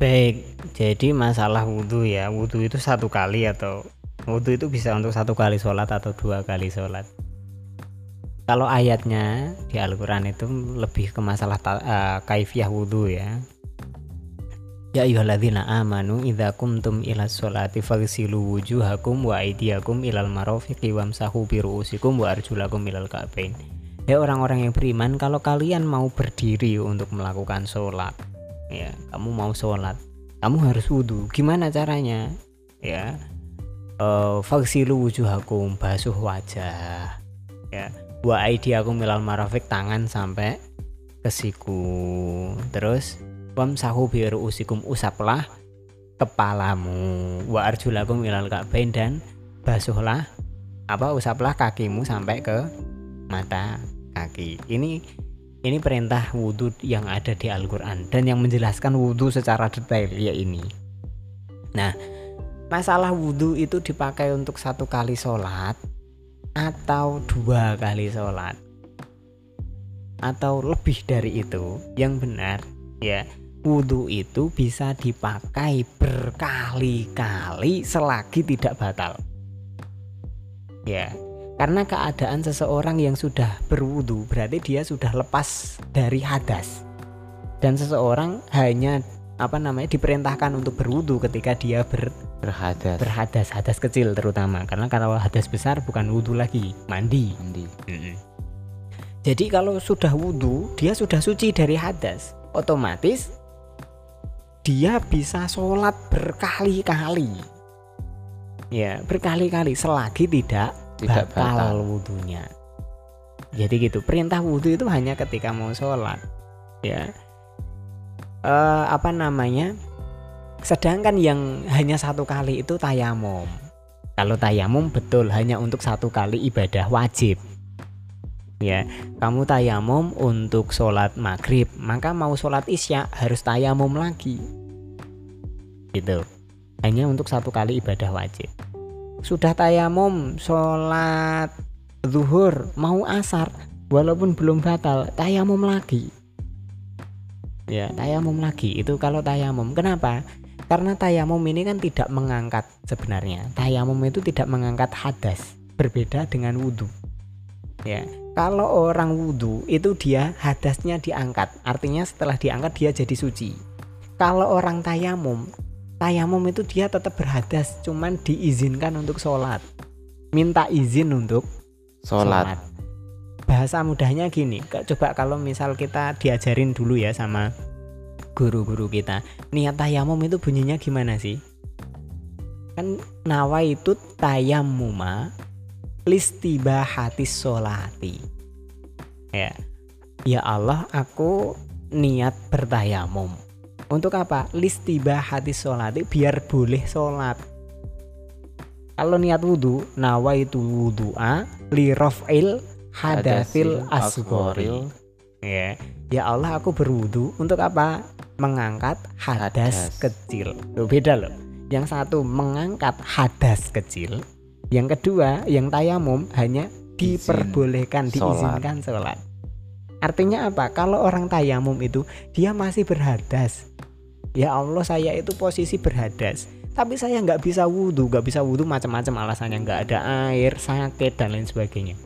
Baik, jadi masalah wudhu ya, wudhu itu satu kali atau wudhu itu bisa untuk satu kali sholat atau dua kali sholat. Kalau ayatnya di Al-Quran itu lebih ke masalah eh, kaifiyah wudhu ya. Ya ayyuhalladzina amanu idza kumtum ila sholati faghsilu wujuhakum wa aydiyakum ilal marafiqi wamsahu bi ru'usikum wa arjulakum ilal ka'bain. Ya orang-orang yang beriman kalau kalian mau berdiri untuk melakukan sholat ya kamu mau sholat kamu harus wudhu gimana caranya ya eh faghsilu wujuhakum basuh wajah ya wa aidiakum milal marafiq tangan sampai ke siku. Terus wamsahu bi ru'usikum usaplah kepalamu. Wa arjulakum milal ka'bain dan basuhlah apa usaplah kakimu sampai ke mata kaki. Ini ini perintah wudhu yang ada di Al-Quran dan yang menjelaskan wudhu secara detail ya ini. Nah, masalah wudhu itu dipakai untuk satu kali sholat atau dua kali sholat atau lebih dari itu yang benar ya wudhu itu bisa dipakai berkali-kali selagi tidak batal ya karena keadaan seseorang yang sudah berwudu berarti dia sudah lepas dari hadas. Dan seseorang hanya apa namanya diperintahkan untuk berwudu ketika dia ber, Berhadas. berhadas, hadas kecil terutama. Karena kalau hadas besar bukan wudu lagi, mandi. Mandi. Jadi kalau sudah wudu, dia sudah suci dari hadas. Otomatis dia bisa sholat berkali-kali. Ya, berkali-kali selagi tidak Tidak batal batal. wudhunya. Jadi gitu. Perintah wudhu itu hanya ketika mau sholat. Ya. Eh, apa namanya? Sedangkan yang hanya satu kali itu tayamum. Kalau tayamum betul hanya untuk satu kali ibadah wajib. Ya, kamu tayamum untuk sholat maghrib, maka mau sholat isya harus tayamum lagi. Gitu. Hanya untuk satu kali ibadah wajib sudah tayamum sholat zuhur mau asar walaupun belum batal tayamum lagi ya. Tayamum lagi. Itu kalau tayamum. Kenapa? Karena tayamum ini kan tidak mengangkat sebenarnya. Tayamum itu tidak mengangkat hadas. Berbeda dengan wudhu ya. Kalau orang wudhu itu dia hadasnya diangkat. Artinya setelah diangkat dia jadi suci. Kalau orang tayamum tayamum itu dia tetap berhadas cuman diizinkan untuk sholat. Minta izin untuk Sholat. Bahasa mudahnya gini coba kalau misal kita diajarin dulu ya sama guru-guru kita niat tayamum itu bunyinya gimana sih? Kan nawa itu tayamuma listibahatis sholati. Ya. Ya Allah aku niat bertayamum. Untuk apa? Listibahatis sholati biar boleh sholat. Kalau niat wudhu nawa itu wudhu'a li raf'il hadasil asghori ya ya Allah aku berwudu untuk apa mengangkat hadas, Hadas. kecil Loh, beda loh yang satu mengangkat hadas kecil yang kedua yang tayamum hanya diperbolehkan Sholat. diizinkan sholat Artinya apa? Kalau orang tayamum itu dia masih berhadas. Ya Allah saya itu posisi berhadas. Tapi saya nggak bisa wudhu, nggak bisa wudhu macam-macam alasannya nggak ada air, sakit dan lain sebagainya.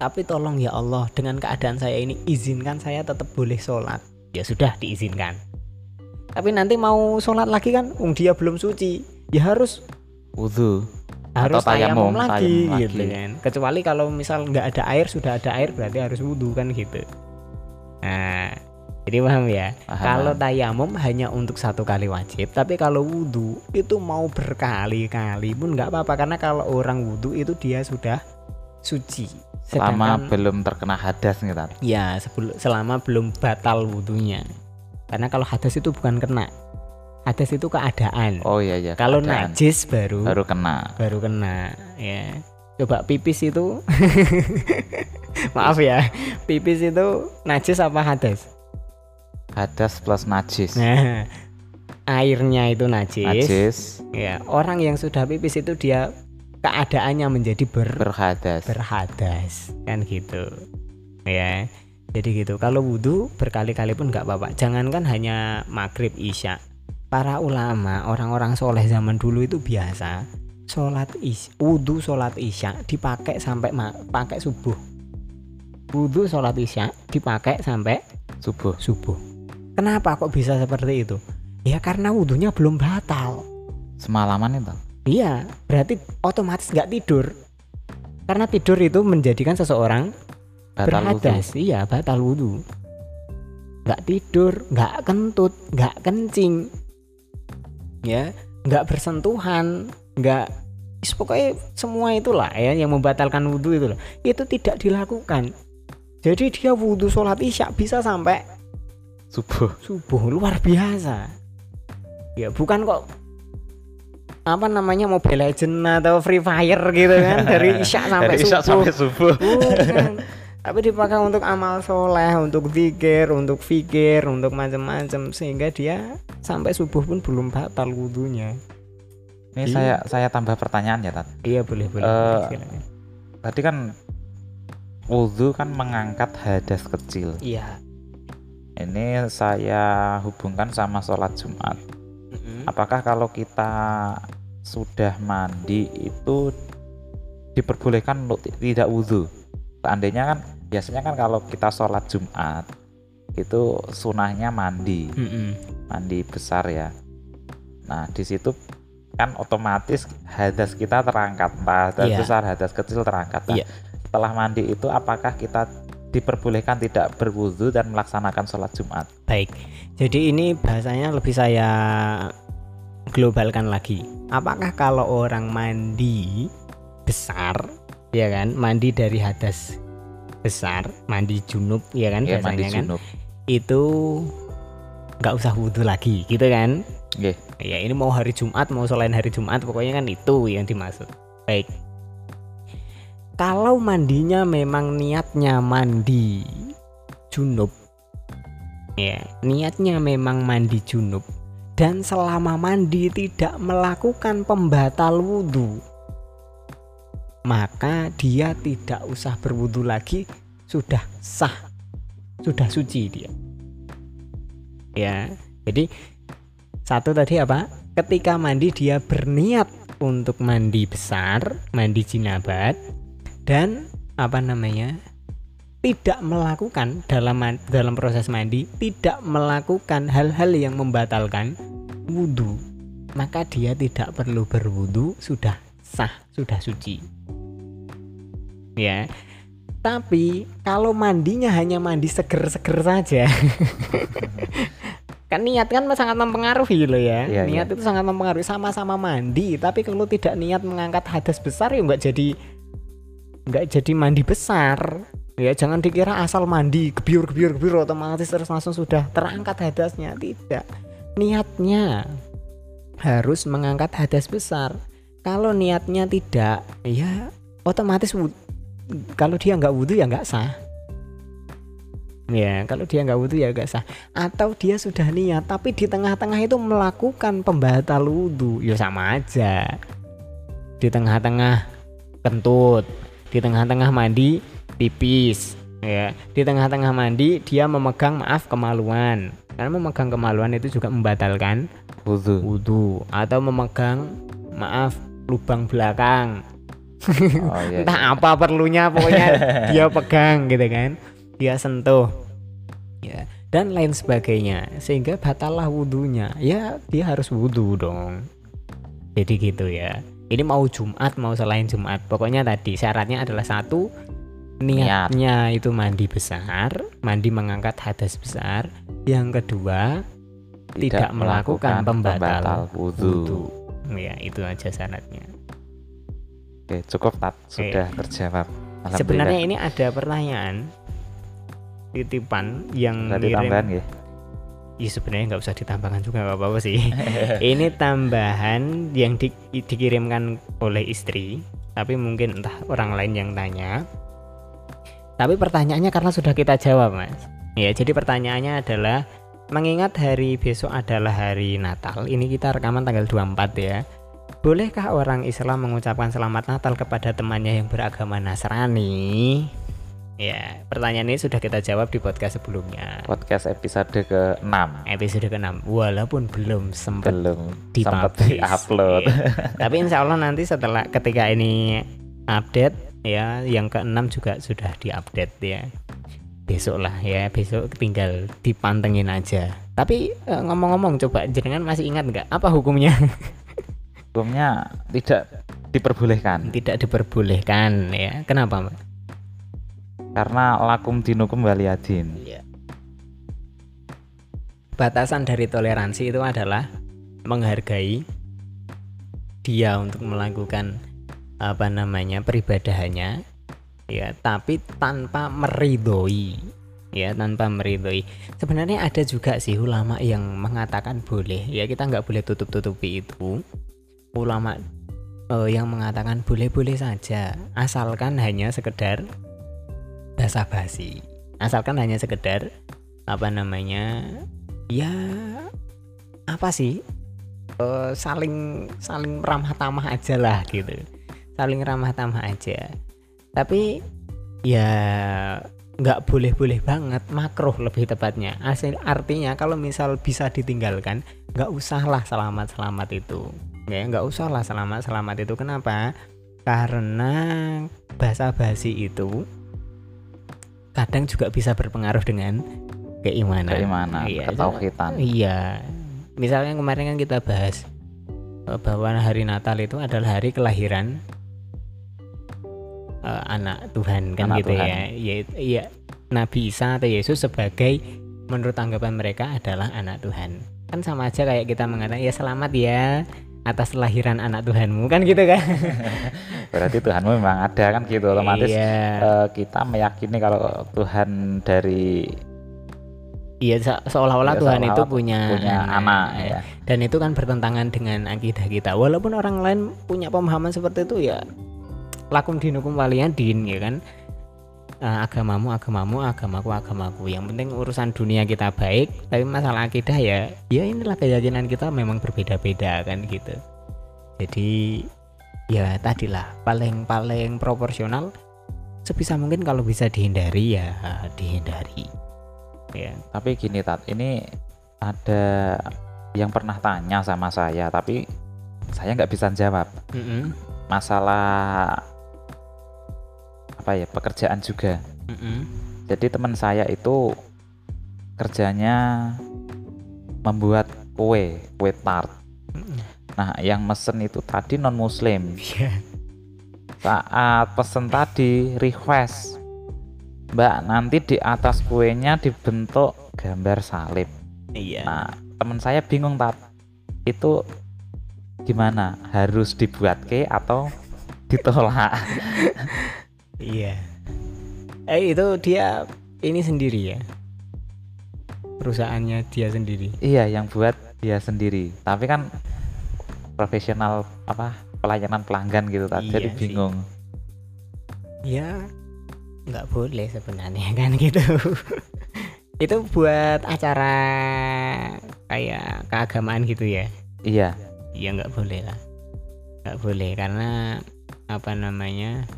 Tapi tolong ya Allah dengan keadaan saya ini izinkan saya tetap boleh sholat. Ya sudah diizinkan. Tapi nanti mau sholat lagi kan, um, dia belum suci, ya harus Wudhu. harus Atau tayamum, tayamum lagi, tayamum gitu lagi. kan. Kecuali kalau misal nggak ada air sudah ada air berarti harus wudhu kan gitu. Nah, jadi paham ya. Paham. Kalau tayamum hanya untuk satu kali wajib, tapi kalau wudhu itu mau berkali-kali pun nggak apa-apa karena kalau orang wudhu itu dia sudah suci. Selama Sedangkan- belum terkena hadas nih Tat. Ya, sebelum selama belum batal wudhunya. Karena kalau hadas itu bukan kena. Hadas itu keadaan. Oh iya iya. kalau keadaan. najis baru baru kena. baru kena ya. Coba pipis itu [laughs] Maaf ya. Pipis itu najis apa hadas? Hadas plus najis. Nah, airnya itu najis. Najis Ya, orang yang sudah pipis itu dia keadaannya menjadi ber berhadas. berhadas. Kan gitu. Ya. Jadi gitu. Kalau wudhu berkali-kali pun nggak apa-apa. Jangankan hanya maghrib isya. Para ulama orang-orang soleh zaman dulu itu biasa sholat is wudhu sholat isya dipakai sampai ma- pakai subuh. Wudhu sholat isya dipakai sampai Subuh. subuh. Kenapa kok bisa seperti itu? Ya karena wudhunya belum batal. Semalaman itu. Iya, berarti otomatis nggak tidur. Karena tidur itu menjadikan seseorang Batal berhadas. Iya, batal wudhu. Nggak tidur, nggak kentut, nggak kencing, ya, nggak bersentuhan, nggak, pokoknya semua itulah ya yang membatalkan wudhu itu loh. Itu tidak dilakukan. Jadi dia wudhu sholat isya bisa sampai Subuh. subuh luar biasa. Ya bukan kok apa namanya Mobile Legend atau Free Fire gitu kan dari [laughs] isya sampai Dari isya subuh. sampai subuh. Bukan. Tapi dipakai untuk amal soleh, untuk zikir, untuk fikir, untuk macam-macam sehingga dia sampai subuh pun belum batal wudhunya. Ini Iya. saya saya tambah pertanyaan ya, Tat. Iya boleh boleh. Eh, silakan. Tadi kan wudhu kan mengangkat hadas kecil. Iya. Ini saya hubungkan sama sholat Jumat. Mm-mm. Apakah kalau kita sudah mandi itu diperbolehkan untuk ti- tidak wudhu? Seandainya kan biasanya kan kalau kita sholat Jumat itu sunahnya mandi, Mm-mm. mandi besar ya. Nah di situ kan otomatis hadas kita terangkat, entah hadas Iya. besar, hadas kecil terangkat. Nah, Iya. Setelah mandi itu apakah kita diperbolehkan tidak berwudhu dan melaksanakan sholat Jumat? Baik. Jadi ini bahasanya lebih saya globalkan lagi. Apakah kalau orang mandi besar, ya kan, mandi dari hadas besar, mandi junub, ya kan, Ya, mandi biasanya kan, junub. itu nggak usah wudhu lagi, gitu kan? Nggih. Ya ini mau hari Jumat, mau selain hari Jumat, pokoknya kan itu yang dimaksud. Baik. Kalau mandinya memang niatnya mandi junub, ya niatnya memang mandi junub dan selama mandi tidak melakukan pembatal wudhu, maka dia tidak usah berwudhu lagi, sudah sah, sudah suci dia. Ya, jadi satu tadi apa? Ketika mandi dia berniat untuk mandi besar, mandi jinabat dan apa namanya? Tidak melakukan dalam dalam proses mandi tidak melakukan hal-hal yang membatalkan wudhu maka dia tidak perlu berwudhu sudah sah sudah suci. Ya. Tapi kalau mandinya hanya mandi seger-seger saja [laughs] kan niat kan sangat mempengaruhi loh ya. Iya, niat itu sangat mempengaruhi. Sama-sama mandi tapi kalau tidak niat mengangkat hadas besar ya nggak jadi nggak jadi mandi besar ya jangan dikira asal mandi gebiur gebiur gebiur otomatis terus langsung sudah terangkat hadasnya. Tidak. Niatnya harus mengangkat hadas besar. Kalau niatnya tidak ya otomatis kalau dia nggak wudhu ya nggak sah. Ya kalau dia nggak wudhu ya nggak sah. Atau dia sudah niat tapi di tengah-tengah itu melakukan pembatal wudhu ya sama aja. Di tengah-tengah kentut di tengah-tengah mandi pipis ya. Di tengah-tengah mandi dia memegang maaf kemaluan. Karena memegang kemaluan itu juga membatalkan Wudhu. wudhu atau memegang maaf lubang belakang. Oh iya. [laughs] entah apa perlunya pokoknya dia pegang gitu kan. Dia sentuh ya. Dan lain sebagainya. Sehingga batallah wudhunya ya dia harus wudhu dong. Jadi gitu ya. Ini mau Jumat mau selain Jumat. Pokoknya tadi syaratnya adalah satu niatnya itu mandi besar mandi mengangkat hadas besar yang kedua tidak melakukan pembatal wudhu. wudhu ya itu aja syaratnya Oke, cukup tat sudah terjawab. Alhamdulillah. Sebenarnya ini ada pertanyaan titipan yang Berarti ngirim. tambahan ya. Ya sebenarnya nggak usah ditambahkan juga nggak apa-apa sih. [laughs] ini tambahan yang di- dikirimkan oleh istri, tapi mungkin entah orang lain yang tanya. Tapi pertanyaannya karena sudah kita jawab, Mas. Ya, jadi pertanyaannya adalah mengingat hari besok adalah hari Natal. Ini kita rekaman tanggal 24 ya. Bolehkah orang Islam mengucapkan selamat Natal kepada temannya yang beragama Nasrani? Ya, pertanyaan ini sudah kita jawab di podcast sebelumnya. Podcast episode ke-6 Episode ke-6 walaupun belum sempat belum di sempat di-upload. Tapi insya Allah nanti setelah ketika ini update ya, yang ke-6 juga sudah diupdate ya. Besok lah ya, besok tinggal dipantengin aja. Tapi eh, ngomong-ngomong coba jenengan masih ingat nggak apa hukumnya? [laughs] Hukumnya tidak diperbolehkan Tidak diperbolehkan ya. Kenapa, Mbak? karena lakum dinukum waliyadin. Iya. Batasan dari toleransi itu adalah menghargai dia untuk melakukan apa namanya peribadahannya ya tapi tanpa meridhoi ya tanpa meridhoi. Sebenarnya ada juga sih ulama yang mengatakan boleh ya kita nggak boleh tutup tutupi itu. Ulama eh, yang mengatakan boleh-boleh saja asalkan hanya sekedar basa-basi. Asalkan hanya sekedar apa namanya ya apa sih Eh, saling saling ramah tamah aja lah gitu saling ramah tamah aja. Tapi ya nggak boleh-boleh banget makruh lebih tepatnya. Asli- artinya kalau misal bisa ditinggalkan nggak usahlah selamat-selamat itu. Ya nggak usahlah selamat-selamat itu. Kenapa? Karena basa-basi itu kadang juga bisa berpengaruh dengan keimanan. Keimanan, Iya, ketauhidan. iya. Misalnya kemarin kan kita bahas eh, bahwa hari Natal itu adalah hari kelahiran eh, anak Tuhan kan Anak gitu Tuhan. ya ya iya Nabi Isa atau Yesus sebagai menurut tanggapan mereka adalah anak Tuhan. Kan sama aja kayak kita mengatakan ya selamat ya atas kelahiran anak Tuhanmu kan gitu kan? [laughs] Berarti Tuhanmu memang ada kan gitu. Otomatis iya. eh, kita meyakini kalau Tuhan dari iya se- seolah-olah ya, Tuhan itu seolah-olah punya punya anak ya. dan itu kan bertentangan dengan akidah kita. Walaupun orang lain punya pemahaman seperti itu ya lakum dinukum waliyadin ya kan? Eh, agamamu agamamu agamaku agamaku. Yang penting urusan dunia kita baik tapi masalah akidah ya ya inilah keyakinan kita memang berbeda-beda kan gitu. Jadi ya tadilah paling paling proporsional sebisa mungkin kalau bisa dihindari ya dihindari. Ya. Tapi gini Tat, ini ada yang pernah tanya sama saya tapi saya nggak bisa jawab. Mm-mm, masalah apa ya pekerjaan juga. mm-mm. Jadi teman saya itu kerjanya membuat kue, kue tart. Mm-mm. Nah, yang mesen itu tadi non muslim. Iya. Saat pesen tadi request, Mbak nanti di atas kuenya dibentuk gambar salib. Iya. Nah, teman saya bingung tat. Itu gimana? Harus dibuat ke atau ditolak? [laughs] Iya. Eh itu dia ini sendiri ya. Perusahaannya dia sendiri. iya, yang buat dia sendiri. Tapi kan profesional apa pelayanan pelanggan gitu tat. Iya Jadi sih. bingung. Ya nggak boleh sebenarnya [laughs] kan gitu. itu buat acara kayak keagamaan gitu ya. Iya, Ya nggak boleh lah. Nggak boleh karena apa namanya?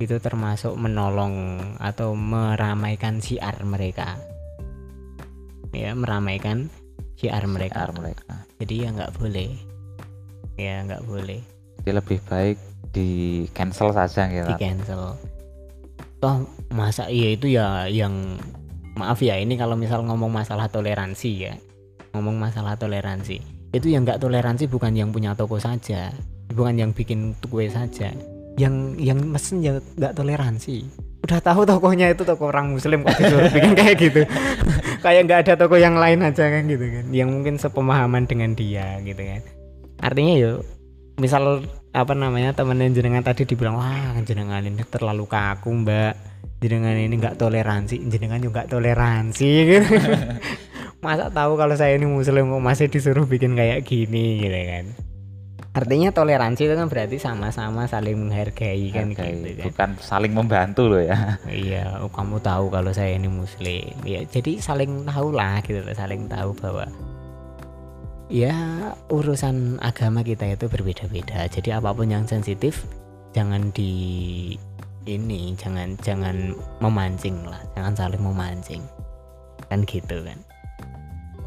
Itu termasuk menolong atau meramaikan siar mereka. Ya meramaikan siar mereka. PR mereka. Jadi ya nggak boleh. Ya nggak boleh. Jadi lebih baik di cancel saja di gitu cancel. Toh masa iya itu ya yang maaf ya ini kalau misal ngomong masalah toleransi ya. Ngomong masalah toleransi. Itu yang nggak toleransi bukan yang punya toko saja. Bukan yang bikin kue saja yang yang mesen ya nggak toleransi. Udah tahu tokonya itu toko orang muslim kok disuruh [laughs] bikin kayak gitu. [laughs] Kayak nggak ada toko yang lain aja kan gitu kan. Yang mungkin sepemahaman dengan dia gitu kan. Artinya yuk misal apa namanya temen jenengan tadi dibilang wah jenengan ini terlalu kaku mbak. Jenengan ini nggak toleransi. Jenengan juga toleransi gitu. [laughs] Masa tahu kalau saya ini muslim kok masih disuruh bikin kayak gini gitu kan artinya toleransi itu kan berarti sama-sama saling menghargai kan Hargai. gitu kan. bukan saling membantu loh ya. Iya oh, kamu tahu kalau saya ini muslim. Ya jadi saling tahu lah gitu loh, saling tahu bahwa ya urusan agama kita itu berbeda-beda. Jadi apa pun yang sensitif jangan di ini jangan jangan memancing lah jangan saling memancing. Kan gitu kan.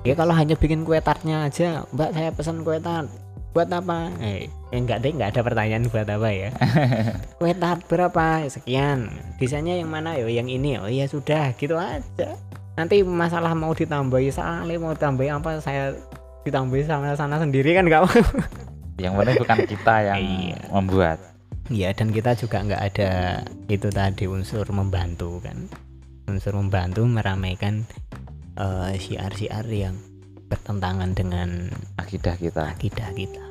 Ya kalau hanya bikin kue tartnya aja mbak saya pesan kue tart buat apa? Eh eh, enggak deh enggak ada pertanyaan buat apa ya. [laughs] Kue tart berapa? Sekian. Desainnya yang mana? Yo yang ini. Oh iya sudah. Gitu aja. Nanti masalah mau ditambahi salah mau tambahi apa saya ditambahi sama sana sendiri kan enggak [laughs] yang penting bukan kita yang Iya. membuat. Iya dan kita juga nggak ada itu tadi unsur membantu kan. Unsur membantu meramaikan eh, siar-siar yang bertentangan dengan akidah kita. akidah kita.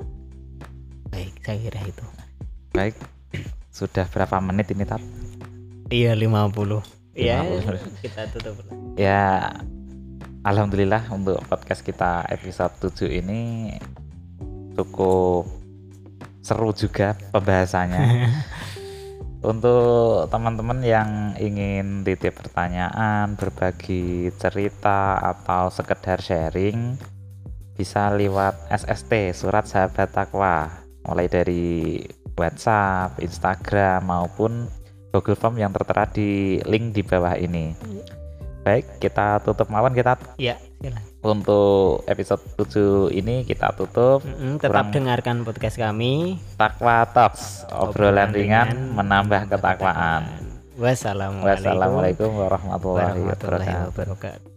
Baik saya kira itu. Baik sudah berapa menit ini tat? Iya 50 Iya 50. kita tutup. Ya alhamdulillah untuk podcast kita episode 7 ini cukup seru juga pembahasannya [laughs] untuk teman-teman yang ingin titip pertanyaan berbagi cerita atau sekedar sharing bisa lewat SST surat sahabat takwa. Mulai dari WhatsApp, Instagram maupun Google Form yang tertera di link di bawah ini. Baik, kita tutup mawon kita ya silakan untuk episode 7 ini kita tutup Mm-mm, tetap Kurang- dengarkan podcast kami Takwa Talks obrolan ringan menambah ketakwaan. wassalamualaikum Wassalamualaikum warahmatullahi warahmatullahi wabarakatuh. wabarakatuh